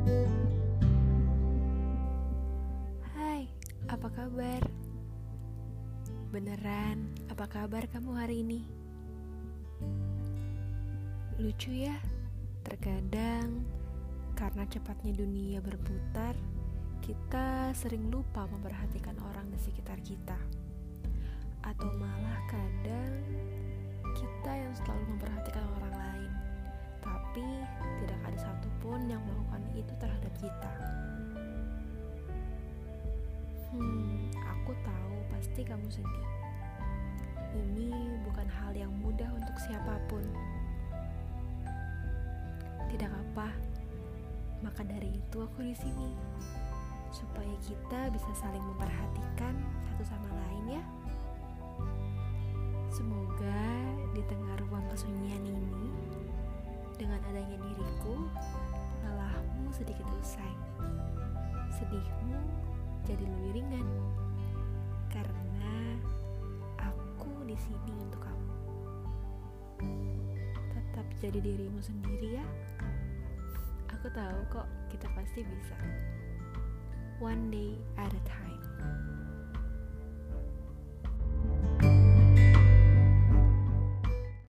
Hai, apa kabar? Beneran, apa kabar kamu hari ini? Lucu ya, terkadang karena cepatnya dunia berputar, kita sering lupa memperhatikan orang di sekitar kita. Atau malah kadang kita yang selalu memperhatikan itu terhadap kita. Hmm, aku tahu pasti kamu sedih. Ini bukan hal yang mudah untuk siapa pun. Tidak apa, maka dari itu aku di sini supaya kita bisa saling memperhatikan satu sama lain ya. Semoga di tengah ruang kesunyian ini dengan adanya diriku, sedikit usai. Sedihmu jadi lebih ringan karena aku di sini untuk kamu. Tetap jadi dirimu sendiri ya. Aku tahu kok kita pasti bisa. One day at a time.